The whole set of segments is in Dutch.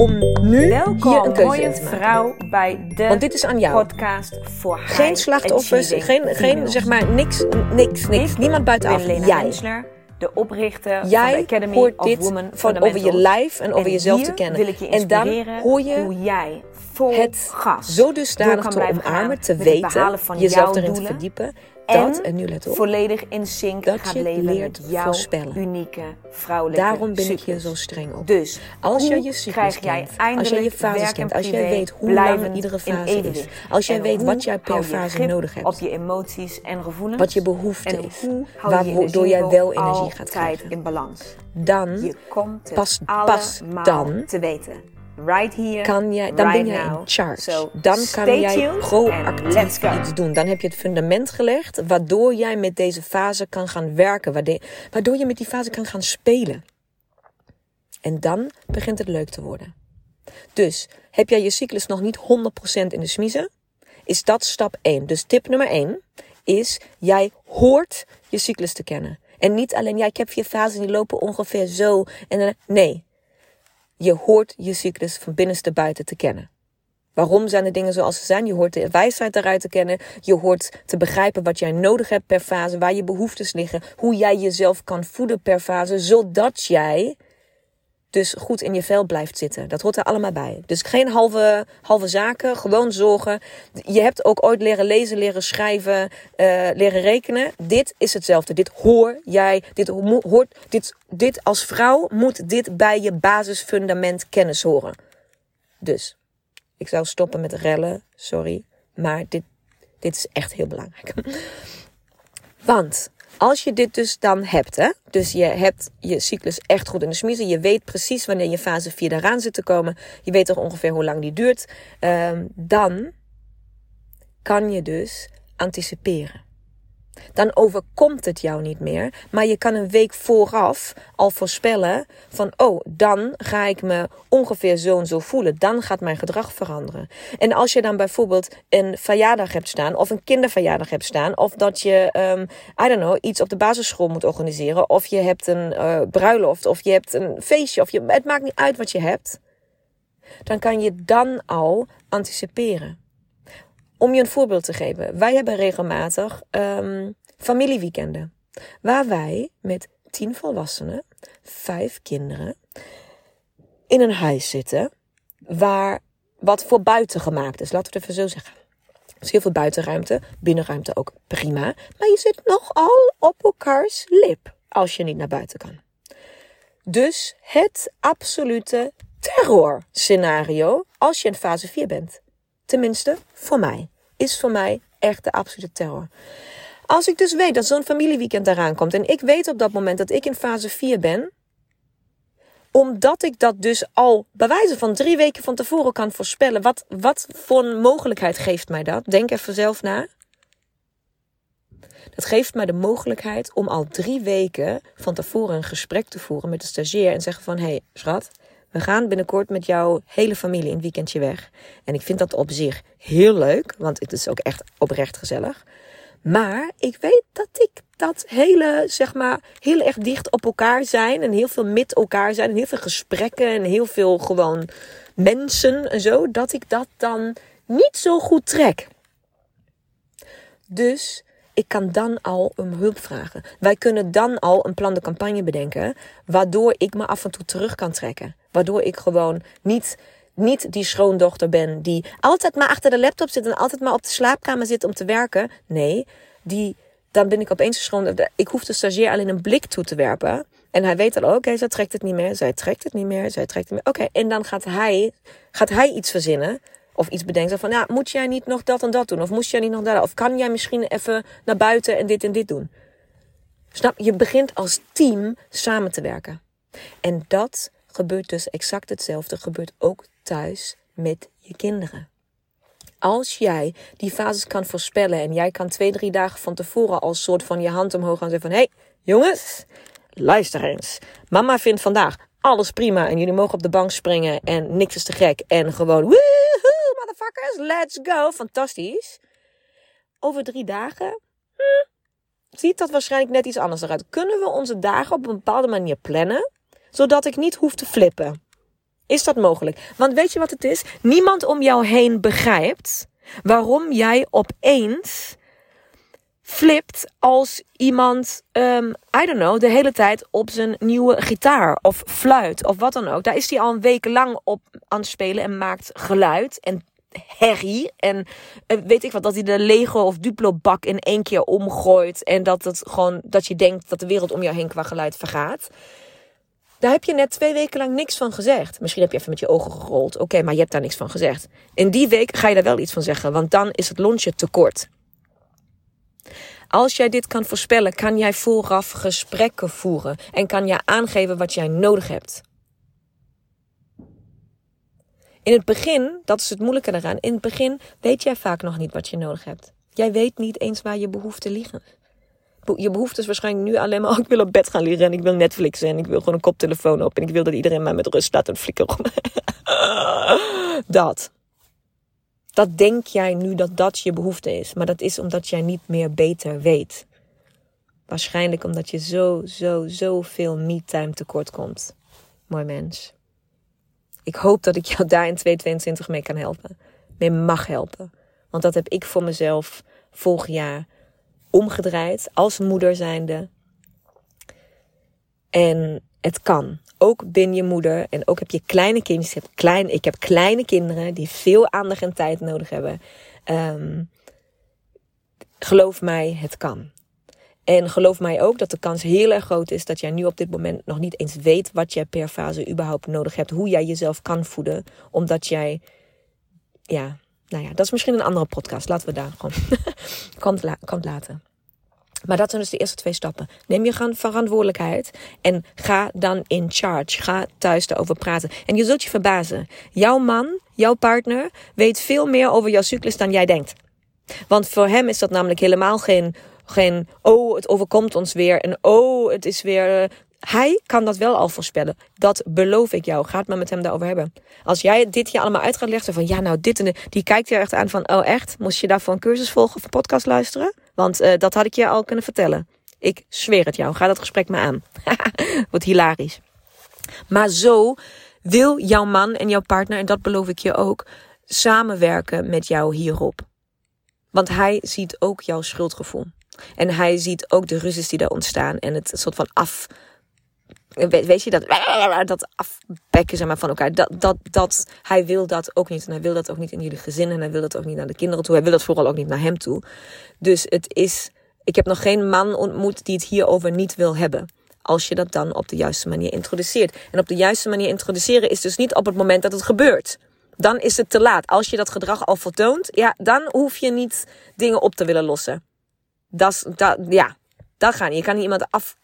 om nu Welkom, hier een keuze mooie in te maken. vrouw, bij de Want dit is aan jou. podcast voor Geen high slachtoffers, geen, geen zeg maar niks, niks, niks. Ik Niemand buitenaf. Lena Jij. Rensler, de oprichter van de Academy hoort of dit Women van over je lijf en over En jezelf te kennen. wil ik je en dan hoor je hoe jij vol het gas zo dusdanig te omarmen, gaan te weten, van jezelf erin te verdiepen. Dat, en nu let op, volledig in sync dat gaat je leven leert met jouw voorspellen. unieke vrouwelijke daarom ben ik hier zo streng op. Dus Als jij je cyclus kent, als jij je fases werk en kent, als jij weet hoe lang iedere fase is, als jij weet wat jij per je fase nodig hebt, op je emoties en gevoelens, wat je behoefte is, je je waardoor jij wel energie gaat krijgen, in balans. dan Je komt Pas- pas dan te weten. Right here, kan jij, dan right ben jij in charge. So dan kan jij proactief iets doen. Dan heb je het fundament gelegd, waardoor jij met deze fase kan gaan werken, waardoor je met die fase kan gaan spelen. En dan begint het leuk te worden. Dus heb jij je cyclus nog niet 100% in de smiezen, is dat stap 1. Dus tip nummer 1 is, jij hoort je cyclus te kennen. En niet alleen, ja, ik heb vier fasen die lopen ongeveer zo. En nee, je hoort je cyclus van binnenste buiten te kennen. Waarom zijn de dingen zoals ze zijn? Je hoort de wijsheid eruit te kennen. Je hoort te begrijpen wat jij nodig hebt per fase, waar je behoeftes liggen, hoe jij jezelf kan voeden per fase, zodat jij dus goed in je vel blijft zitten. Dat hoort er allemaal bij. Dus geen halve, halve zaken, gewoon zorgen. Je hebt ook ooit leren lezen, leren schrijven, eh, leren rekenen. Dit is hetzelfde. Dit hoor jij. Dit ho- hoort. Dit, dit als vrouw moet dit bij je basisfundament kennis horen. Dus ik zou stoppen met rellen, sorry. Maar dit, dit is echt heel belangrijk. Want als je dit dus dan hebt, hè, dus je hebt je cyclus echt goed in de smiezen. Je weet precies wanneer je fase 4 daaraan zit te komen. Je weet toch ongeveer hoe lang die duurt. ehm, dan kan je dus anticiperen. Dan overkomt het jou niet meer. Maar je kan een week vooraf al voorspellen van, oh, dan ga ik me ongeveer zo en zo voelen. Dan gaat mijn gedrag veranderen. En als je dan bijvoorbeeld een verjaardag hebt staan, of een kinderverjaardag hebt staan, of dat je, ehm, I don't know, iets op de basisschool moet organiseren, of je hebt een eh, bruiloft, of je hebt een feestje, of je, het maakt niet uit wat je hebt. Dan kan je dan al anticiperen. Om je een voorbeeld te geven. Wij hebben regelmatig ehm, familieweekenden. Waar wij met tien volwassenen, vijf kinderen, in een huis zitten. Waar wat voor buiten gemaakt is. Laten we het even zo zeggen. Is heel veel buitenruimte. Binnenruimte ook prima. Maar je zit nogal op elkaars lip. Als je niet naar buiten kan. Dus het absolute terrorscenario als je in fase 4 bent. Tenminste, voor mij. Is voor mij echt de absolute terror. Als ik dus weet dat zo'n familieweekend eraan komt. En ik weet op dat moment dat ik in fase 4 ben. Omdat ik dat dus al bij wijze van drie weken van tevoren kan voorspellen. Wat, wat voor mogelijkheid geeft mij dat? Denk even zelf na. Dat geeft mij de mogelijkheid om al drie weken van tevoren een gesprek te voeren met de stagiair. En zeggen van, hé hey, schat, we gaan binnenkort met jouw hele familie een weekendje weg. En ik vind dat op zich heel leuk, want het is ook echt oprecht gezellig. Maar ik weet dat ik dat hele, zeg maar, heel erg dicht op elkaar zijn. En heel veel met elkaar zijn. En heel veel gesprekken. En heel veel gewoon mensen en zo. Dat ik dat dan niet zo goed trek. Dus ik kan dan al om hulp vragen. Wij kunnen dan al een plan de campagne bedenken. Waardoor ik me af en toe terug kan trekken. Waardoor ik gewoon niet, niet die schoondochter ben die altijd maar achter de laptop zit. En altijd maar op de slaapkamer zit om te werken. Nee, die, dan ben ik opeens een schoondochter. Ik hoef de stagiair alleen een blik toe te werpen. En hij weet al, oké, zij trekt het niet meer. Zij trekt het niet meer. Zij trekt het niet meer. Oké, en dan gaat hij, gaat hij iets verzinnen. Of iets bedenken van, ja, moet jij niet nog dat en dat doen? Of moest jij niet nog dat? Of kan jij misschien even naar buiten en dit en dit doen? Snap? Je begint als team samen te werken. En dat gebeurt dus exact hetzelfde. Gebeurt ook thuis met je kinderen. Als jij die fases kan voorspellen en jij kan twee, drie dagen van tevoren als soort van je hand omhoog gaan zeggen van, hey, jongens, luister eens. Mama vindt vandaag alles prima en jullie mogen op de bank springen en niks is te gek. En gewoon, woehoe, motherfuckers, let's go. Fantastisch. Over drie dagen hm, ziet dat waarschijnlijk net iets anders eruit. Kunnen we onze dagen op een bepaalde manier plannen, zodat ik niet hoef te flippen? Is dat mogelijk? Want weet je wat het is? Niemand om jou heen begrijpt waarom jij opeens flipt als iemand, um, I don't know, de hele tijd op zijn nieuwe gitaar of fluit of wat dan ook. Daar is hij al een week lang op aan het spelen en maakt geluid en herrie. En uh, weet ik wat, dat hij de Lego of Duplo bak in één keer omgooit. En dat, het gewoon, dat je denkt dat de wereld om jou heen qua geluid vergaat. Daar heb je net twee weken lang niks van gezegd. Misschien heb je even met je ogen gerold. Oké, maar je hebt daar niks van gezegd. In die week ga je daar wel iets van zeggen, want dan is het lontje te kort. Als jij dit kan voorspellen, kan jij vooraf gesprekken voeren en kan jij aangeven wat jij nodig hebt. In het begin, dat is het moeilijke daaraan, in het begin weet jij vaak nog niet wat je nodig hebt. Jij weet niet eens waar je behoeften liggen. Je behoefte is waarschijnlijk nu alleen maar: oh, ik wil op bed gaan liggen en ik wil Netflixen en ik wil gewoon een koptelefoon op en ik wil dat iedereen mij met rust laat en flikker dat. Dat denk jij nu dat dat je behoefte is, maar dat is omdat jij niet meer beter weet. Waarschijnlijk omdat je zo, zo, zoveel me-time tekort komt. Mooi mens. Ik hoop dat ik jou daar in 2022 mee kan helpen. Mee mag helpen. Want dat heb ik voor mezelf vorig jaar omgedraaid als moeder zijnde. En het kan. Ook ben je moeder en ook heb je kleine kindjes. Ik heb, klein, ik heb kleine kinderen die veel aandacht en tijd nodig hebben. Um, geloof mij, het kan. En geloof mij ook dat de kans heel erg groot is dat jij nu op dit moment nog niet eens weet wat jij per fase überhaupt nodig hebt. Hoe jij jezelf kan voeden. Omdat jij, ja, nou ja, dat is misschien een andere podcast. Laten we daar gewoon kant, laten. Maar dat zijn dus de eerste twee stappen. Neem je verantwoordelijkheid en ga dan in charge. Ga thuis erover praten. En je zult je verbazen. Jouw man, jouw partner, weet veel meer over jouw cyclus dan jij denkt. Want voor hem is dat namelijk helemaal geen, geen oh, het overkomt ons weer. En oh, het is weer. Eh, hij kan dat wel al voorspellen. Dat beloof ik jou. Ga het maar met hem daarover hebben. Als jij dit hier allemaal uit gaat leggen van ja, nou dit en de, die kijkt je echt aan van oh echt, moest je daarvoor een cursus volgen of een podcast luisteren? Want uh, dat had ik je al kunnen vertellen. Ik zweer het jou. Ga dat gesprek maar aan. Wordt hilarisch. Maar zo wil jouw man en jouw partner, en dat beloof ik je ook, samenwerken met jou hierop. Want hij ziet ook jouw schuldgevoel. En hij ziet ook de ruzies die daar ontstaan en het soort van af. Weet, je dat, dat afbekken zeg maar, van elkaar. Dat, dat, dat, hij wil dat ook niet. En hij wil dat ook niet in jullie gezin. En hij wil dat ook niet naar de kinderen toe. Hij wil dat vooral ook niet naar hem toe. Dus het is. Ik heb nog geen man ontmoet die het hierover niet wil hebben. Als je dat dan op de juiste manier introduceert. En op de juiste manier introduceren is dus niet op het moment dat het gebeurt. Dan is het te laat. Als je dat gedrag al vertoont, ja, dan hoef je niet dingen op te willen lossen. Dat, dat, ja, dat gaat niet. Je kan niet iemand af.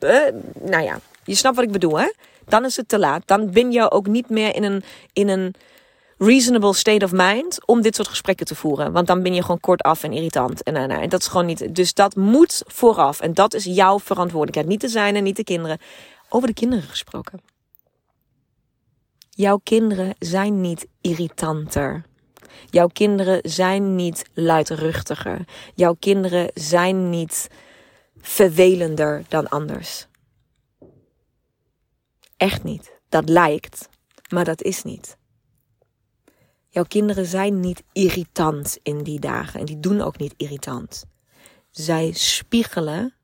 Uh, nou ja, je snapt wat ik bedoel, hè? Dan is het te laat. Dan ben je ook niet meer in een, in een reasonable state of mind om dit soort gesprekken te voeren. Want dan ben je gewoon kortaf en irritant. En, en, en dat is gewoon niet. Dus dat moet vooraf. En dat is jouw verantwoordelijkheid. Niet de zijne, niet de kinderen. Over de kinderen gesproken. Jouw kinderen zijn niet irritanter. Jouw kinderen zijn niet luidruchtiger. Jouw kinderen zijn niet vervelender dan anders. Echt niet. Dat lijkt, maar dat is niet. Jouw kinderen zijn niet irritant in die dagen en die doen ook niet irritant. Zij spiegelen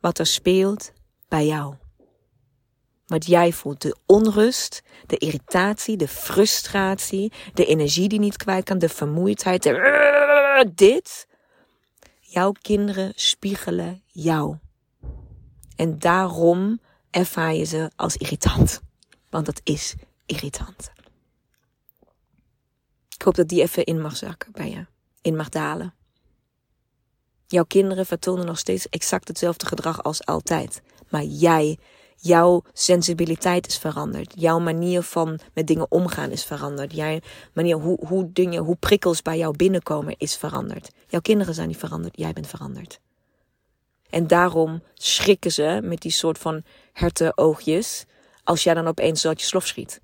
wat er speelt bij jou. Wat jij voelt, de onrust, de irritatie, de frustratie, de energie die niet kwijt kan, de vermoeidheid, de dit. Jouw kinderen spiegelen jou. En daarom ervaar je ze als irritant. Want dat is irritant. Ik hoop dat die even in mag zakken bij je. In mag dalen. Jouw kinderen vertonen nog steeds exact hetzelfde gedrag als altijd. Maar jij, jouw sensibiliteit is veranderd. Jouw manier van met dingen omgaan is veranderd. Jouw manier hoe, hoe dingen, hoe prikkels bij jou binnenkomen is veranderd. Jouw kinderen zijn niet veranderd, jij bent veranderd. En daarom schrikken ze met die soort van hertenoogjes als jij dan opeens uit je slof schiet.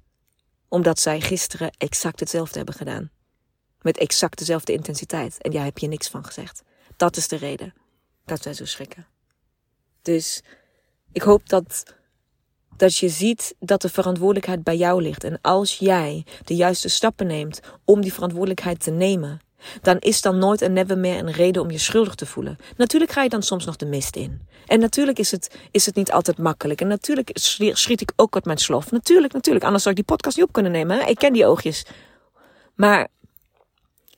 Omdat zij gisteren exact hetzelfde hebben gedaan. Met exact dezelfde intensiteit. En jij hebt je niks van gezegd. Dat is de reden dat zij zo schrikken. Dus ik hoop dat dat je ziet dat de verantwoordelijkheid bij jou ligt. En als jij de juiste stappen neemt om die verantwoordelijkheid te nemen, dan is dan nooit en never meer een reden om je schuldig te voelen. Natuurlijk ga je dan soms nog de mist in. En natuurlijk is het, is het niet altijd makkelijk. En natuurlijk schiet ik ook uit mijn slof. Natuurlijk, natuurlijk. Anders zou ik die podcast niet op kunnen nemen. Hè? Ik ken die oogjes. Maar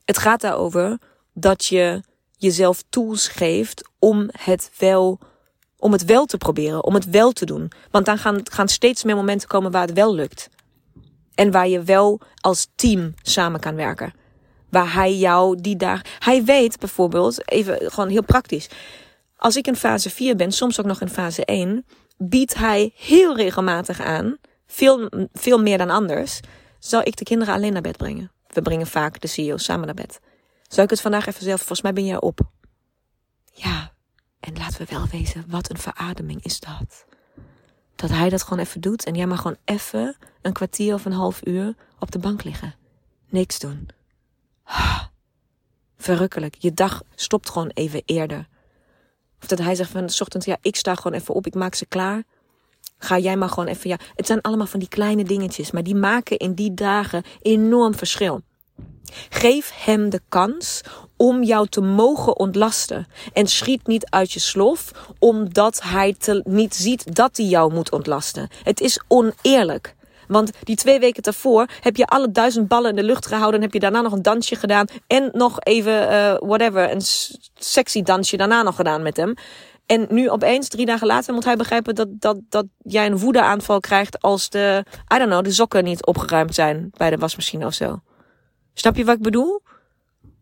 het gaat daarover dat je jezelf tools geeft om het wel om het wel te proberen, om het wel te doen. Want dan gaan, gaan steeds meer momenten komen waar het wel lukt. En waar je wel als team samen kan werken. Waar hij jou die dag. Hij weet bijvoorbeeld, even gewoon heel praktisch. Als ik in fase 4 ben, soms ook nog in fase 1, biedt hij heel regelmatig aan, veel, veel meer dan anders, zal ik de kinderen alleen naar bed brengen. We brengen vaak de CEO samen naar bed. Zou ik het vandaag even zelf, volgens mij ben jij op. Ja, en laten we wel wezen, wat een verademing is dat. Dat hij dat gewoon even doet en jij mag gewoon even een kwartier of een half uur op de bank liggen. Niks doen. Verrukkelijk. Je dag stopt gewoon even eerder. Of dat hij zegt van de ochtend, ja, ik sta gewoon even op, ik maak ze klaar. Ga jij maar gewoon even, ja. Het zijn allemaal van die kleine dingetjes, maar die maken in die dagen enorm verschil. Geef hem de kans om jou te mogen ontlasten. En schiet niet uit je slof, omdat hij niet ziet dat hij jou moet ontlasten. Het is oneerlijk. Want die twee weken daarvoor heb je alle duizend ballen in de lucht gehouden. En heb je daarna nog een dansje gedaan. En nog even, uh, whatever, een sexy dansje daarna nog gedaan met hem. En nu opeens, drie dagen later, moet hij begrijpen dat, dat, dat jij een woedeaanval krijgt als de, I don't know, de sokken niet opgeruimd zijn bij de wasmachine of zo. Snap je wat ik bedoel?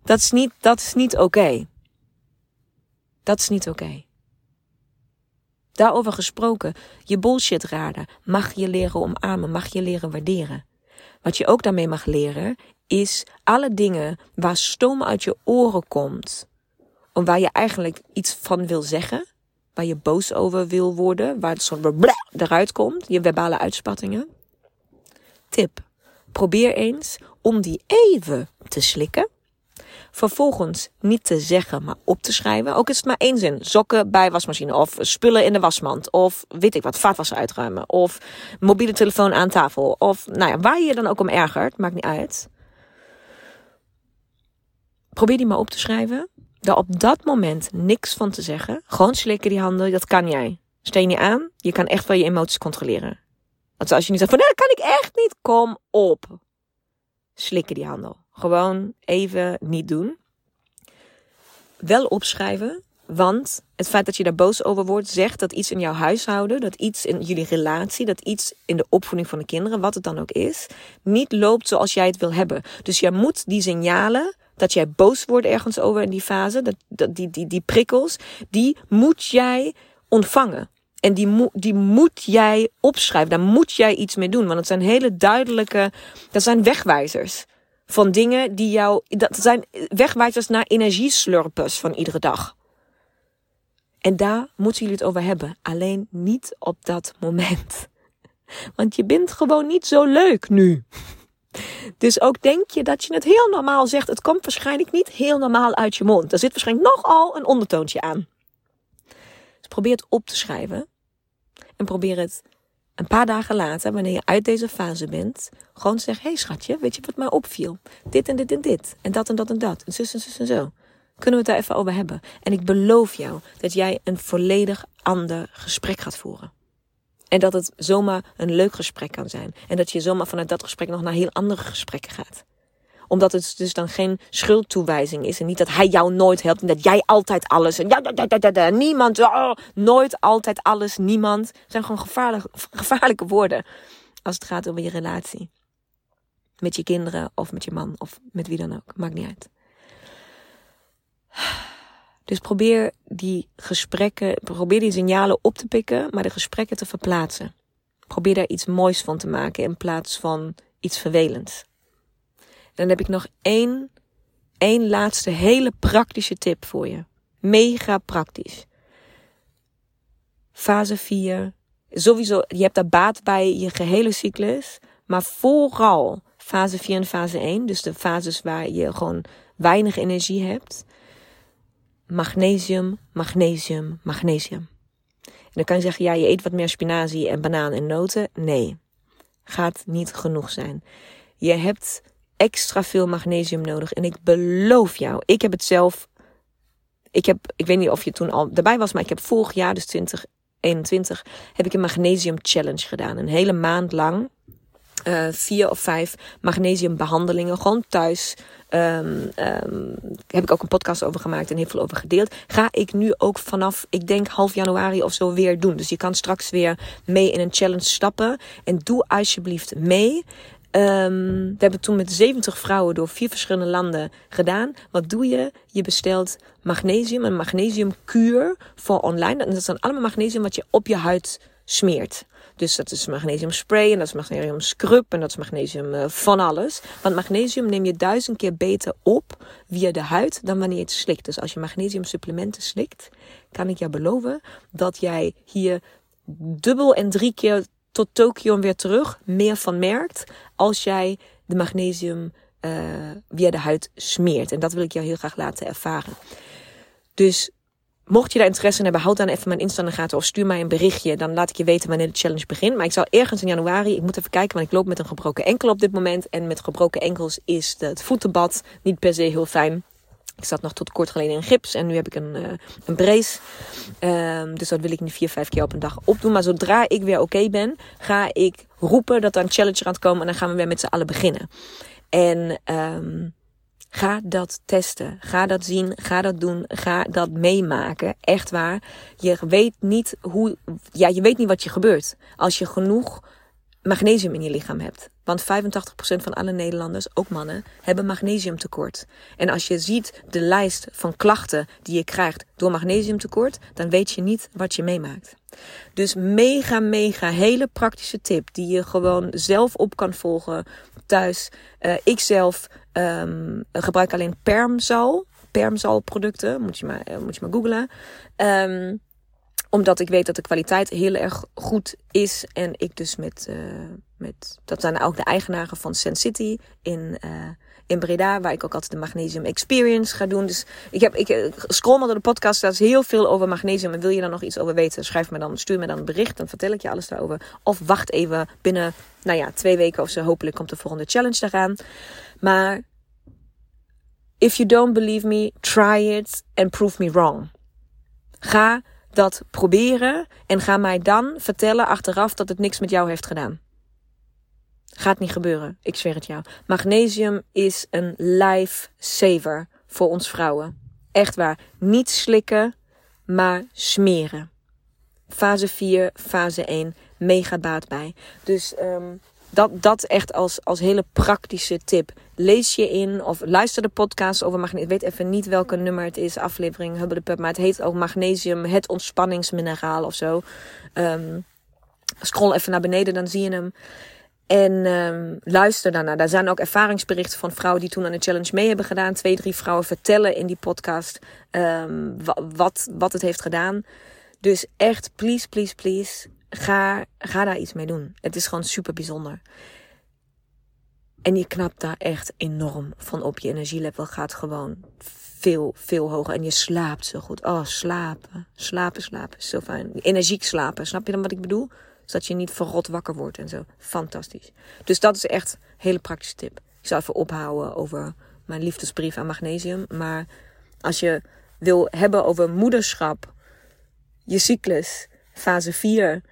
Dat is niet, dat is niet oké. Dat is niet oké. Daarover gesproken, je bullshit raden mag je leren omarmen, mag je leren waarderen. Wat je ook daarmee mag leren, is alle dingen waar stoom uit je oren komt, om waar je eigenlijk iets van wil zeggen, waar je boos over wil worden, waar het soort eruit komt, je verbale uitspattingen. Tip: probeer eens om die even te slikken. Vervolgens niet te zeggen, maar op te schrijven. Ook is het maar één zin. Sokken bij wasmachine. Of spullen in de wasmand. Of weet ik wat, vaatwas uitruimen. Of mobiele telefoon aan tafel. Of nou ja, waar je je dan ook om ergert. Maakt niet uit. Probeer die maar op te schrijven. Daar op dat moment niks van te zeggen. Gewoon slikken die handen. Dat kan jij. Steen je aan. Je kan echt wel je emoties controleren. Want als je niet zegt van nee, dat kan ik echt niet. Kom op slikken die handel. Gewoon even niet doen. Wel opschrijven, want het feit dat je daar boos over wordt, zegt dat iets in jouw huishouden, dat iets in jullie relatie, dat iets in de opvoeding van de kinderen, wat het dan ook is, niet loopt zoals jij het wil hebben. Dus jij moet die signalen dat jij boos wordt ergens over in die fase, dat, die, die, die prikkels, die moet jij ontvangen. En die, die moet jij opschrijven. Daar moet jij iets mee doen. Want het zijn hele duidelijke. Dat zijn wegwijzers. Van dingen die jou. Dat zijn wegwijzers naar energieslurpers van iedere dag. En daar moeten jullie het over hebben. Alleen niet op dat moment. Want je bent gewoon niet zo leuk nu. Dus ook denk je dat je het heel normaal zegt. Het komt waarschijnlijk niet heel normaal uit je mond. Er zit waarschijnlijk nogal een ondertoontje aan. Dus probeer het op te schrijven. En probeer het een paar dagen later, wanneer je uit deze fase bent, gewoon zeggen: Hé hey schatje, weet je wat mij opviel? Dit en dit en dit. En dat en dat en dat. En zus en zus en zo. Kunnen we het daar even over hebben? En ik beloof jou dat jij een volledig ander gesprek gaat voeren. En dat het zomaar een leuk gesprek kan zijn. En dat je zomaar vanuit dat gesprek nog naar heel andere gesprekken gaat omdat het dus dan geen schuldtoewijzing is. En niet dat hij jou nooit helpt. En dat jij altijd alles. En ja, ja, ja, ja, niemand. Oh, nooit altijd alles. Niemand. Het zijn gewoon gevaarlijke, gevaarlijke woorden. Als het gaat over je relatie. Met je kinderen of met je man of met wie dan ook. Maakt niet uit. Dus probeer die gesprekken, probeer die signalen op te pikken, maar de gesprekken te verplaatsen. Probeer daar iets moois van te maken in plaats van iets vervelends dan heb ik nog één, één laatste hele praktische tip voor je. Mega praktisch. Fase 4. Sowieso, je hebt daar baat bij je gehele cyclus. Maar vooral fase 4 en fase 1. Dus de fases waar je gewoon weinig energie hebt. Magnesium, magnesium, magnesium. En dan kan je zeggen, ja, je eet wat meer spinazie en banaan en noten. Nee, gaat niet genoeg zijn. Je hebt extra veel magnesium nodig. En ik beloof jou, ik heb het zelf. Ik, heb, ik weet niet of je toen al erbij was, maar ik heb vorig jaar, dus 2021, heb ik een magnesium challenge gedaan. Een hele maand lang. Uh, vier of vijf magnesiumbehandelingen, gewoon thuis. Um, heb ik ook een podcast over gemaakt en heel veel over gedeeld. Ga ik nu ook vanaf, ik denk half januari of zo weer doen. Dus je kan straks weer mee in een challenge stappen. En doe alsjeblieft mee. Um, we hebben toen met 70 vrouwen door vier verschillende landen gedaan. Wat doe je? Je bestelt magnesium, een magnesiumkuur voor online. Dat is dan allemaal magnesium wat je op je huid smeert. Dus dat is magnesium spray en dat is magnesium scrub en dat is magnesium uh, van alles. Want magnesium neem je duizend keer beter op via de huid dan wanneer je het slikt. Dus als je magnesium supplementen slikt, kan ik jou beloven dat jij hier dubbel en drie keer tot Tokio weer terug meer van merkt als jij de magnesium uh, via de huid smeert. En dat wil ik jou heel graag laten ervaren. Dus mocht je daar interesse in hebben, houd dan even mijn Insta in de gaten of stuur mij een berichtje. Dan laat ik je weten wanneer de challenge begint. Maar ik zal ergens in januari, ik moet even kijken, want ik loop met een gebroken enkel op dit moment. En met gebroken enkels is het voetenbad niet per se heel fijn. Ik zat nog tot kort geleden in gips en nu heb ik een, uh, een brace. Um, dus dat wil ik nu vier, vijf keer op een dag opdoen. Maar zodra ik weer oké ben, ga ik roepen dat er een challenge gaat komen. En dan gaan we weer met z'n allen beginnen. En um, ga dat testen. Ga dat zien. Ga dat doen. Ga dat meemaken. Echt waar. Je weet niet hoe. Ja, je weet niet wat je gebeurt. Als je genoeg magnesium in je lichaam hebt. Want 85% van alle Nederlanders, ook mannen, hebben magnesiumtekort. En als je ziet de lijst van klachten die je krijgt door magnesiumtekort, dan weet je niet wat je meemaakt. Dus mega, mega hele praktische tip die je gewoon zelf op kan volgen thuis. Uh, ik zelf um, gebruik alleen permzal. Permzalproducten, moet je maar, uh, moet je maar googlen. Um, omdat ik weet dat de kwaliteit heel erg goed is. En ik dus met, uh, met dat zijn ook de eigenaren van Sense City in, uh, in Breda, waar ik ook altijd de Magnesium Experience ga doen. Dus ik, heb, ik eh, scroll maar door de podcast, daar is heel veel over magnesium. En wil je daar nog iets over weten, schrijf me dan, stuur me dan een bericht, dan vertel ik je alles daarover. Of wacht even binnen, nou ja, twee weken of zo. Hopelijk komt de volgende challenge eraan. Maar if you don't believe me, try it and prove me wrong. Ga dat proberen en ga mij dan vertellen achteraf dat het niks met jou heeft gedaan. Gaat niet gebeuren, ik zweer het jou. Magnesium is een lifesaver voor ons vrouwen. Echt waar. Niet slikken, maar smeren. Fase 4, fase 1, mega baat bij. Dus um, dat, dat echt als, als hele praktische tip. Lees je in of luister de podcast over magnesium. Ik weet even niet welke nummer het is, aflevering Pub. Maar het heet ook magnesium, het ontspanningsmineraal of zo. Um, scroll even naar beneden, dan zie je hem. En um, luister daarna. Daar zijn ook ervaringsberichten van vrouwen die toen aan de challenge mee hebben gedaan. Twee, drie vrouwen vertellen in die podcast um, wat, wat het heeft gedaan. Dus echt, please, please, please ga, ga daar iets mee doen. Het is gewoon super bijzonder. En je knapt daar echt enorm van op. Je energielevel gaat gewoon veel, veel hoger. En je slaapt zo goed. Oh, slapen. Slapen, slapen. Zo fijn. Energiek slapen. Snap je dan wat ik bedoel? Zodat je niet verrot wakker wordt en zo. Fantastisch. Dus dat is echt een hele praktische tip. Ik zal even ophouden over mijn liefdesbrief aan magnesium. Maar als je wil hebben over moederschap, je cyclus, fase 4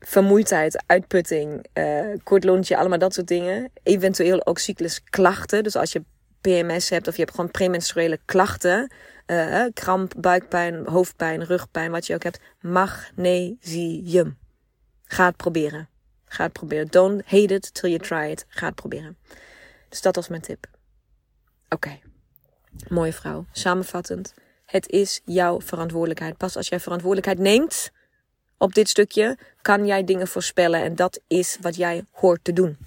vermoeidheid, uitputting, uh, kort lontje, allemaal dat soort dingen. Eventueel ook cyclusklachten. Dus als je PMS hebt of je hebt gewoon premenstruele klachten, uh, kramp, buikpijn, hoofdpijn, rugpijn, wat je ook hebt, magnesium. Ga het proberen. Ga het proberen. Don't hate it till you try it. Ga het proberen. Dus dat was mijn tip. Oké. Mooie vrouw. Samenvattend. Het is jouw verantwoordelijkheid. Pas als jij verantwoordelijkheid neemt, op dit stukje kan jij dingen voorspellen en dat is wat jij hoort te doen.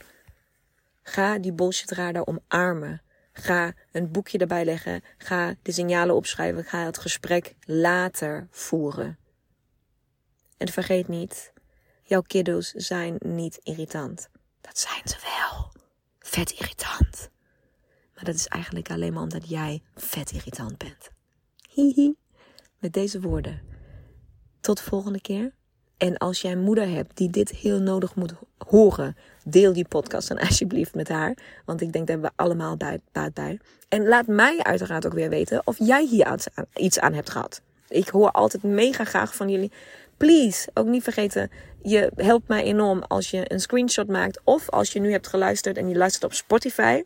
Ga die bullshit radar omarmen. Ga een boekje erbij leggen. Ga de signalen opschrijven. Ga het gesprek later voeren. En vergeet niet, jouw kiddo's zijn niet irritant. Dat zijn ze wel. Vet irritant. Maar dat is eigenlijk alleen maar omdat jij vet irritant bent. Hihi. Met deze woorden Tot de volgende keer. En als jij een moeder hebt die dit heel nodig moet horen, deel die podcast dan alsjeblieft met haar. Want ik denk dat we allemaal baat bij. En laat mij uiteraard ook weer weten of jij hier iets aan hebt gehad. Ik hoor altijd mega graag van jullie. Please, ook niet vergeten, je helpt mij enorm als je een screenshot maakt. Of als je nu hebt geluisterd en je luistert op Spotify.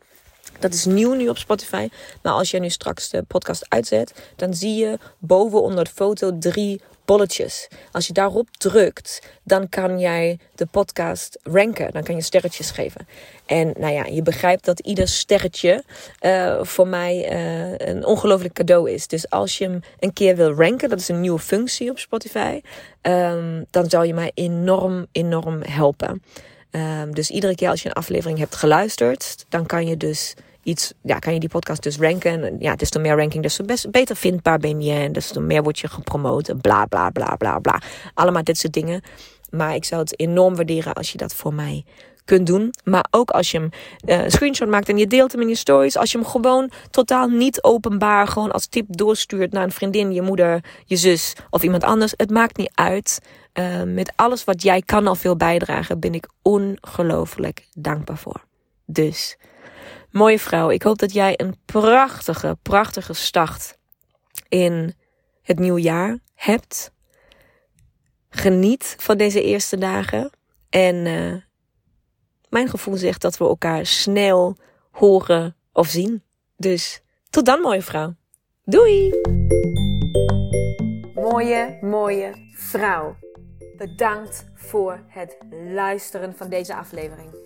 Dat is nieuw nu op Spotify. Maar als je nu straks de podcast uitzet, dan zie je boven onder de foto drie bolletjes. Als je daarop drukt, dan kan jij de podcast ranken. Dan kan je sterretjes geven. En nou ja, je begrijpt dat ieder sterretje uh, voor mij uh, een ongelooflijk cadeau is. Dus als je hem een keer wil ranken, dat is een nieuwe functie op Spotify, um, dan zal je mij enorm, enorm helpen. Um, dus iedere keer als je een aflevering hebt geluisterd, dan kan je dus iets, ja, kan je die podcast dus ranken. En ja, desto meer ranking, desto best, beter vindbaar ben je. En desto meer word je gepromoot. Bla, bla, bla, bla, bla. Allemaal dit soort dingen. Maar ik zou het enorm waarderen als je dat voor mij kunt doen. Maar ook als je hem een screenshot maakt en je deelt hem in je stories. Als je hem gewoon totaal niet openbaar, gewoon als tip doorstuurt naar een vriendin, je moeder, je zus of iemand anders. Het maakt niet uit. Uh, met alles wat jij kan al veel bijdragen, ben ik ongelooflijk dankbaar voor. Dus Mooie vrouw, ik hoop dat jij een prachtige, prachtige start in het nieuwe jaar hebt. Geniet van deze eerste dagen. En uh, mijn gevoel zegt dat we elkaar snel horen of zien. Dus tot dan, mooie vrouw. Doei! Mooie, mooie vrouw. Bedankt voor het luisteren van deze aflevering.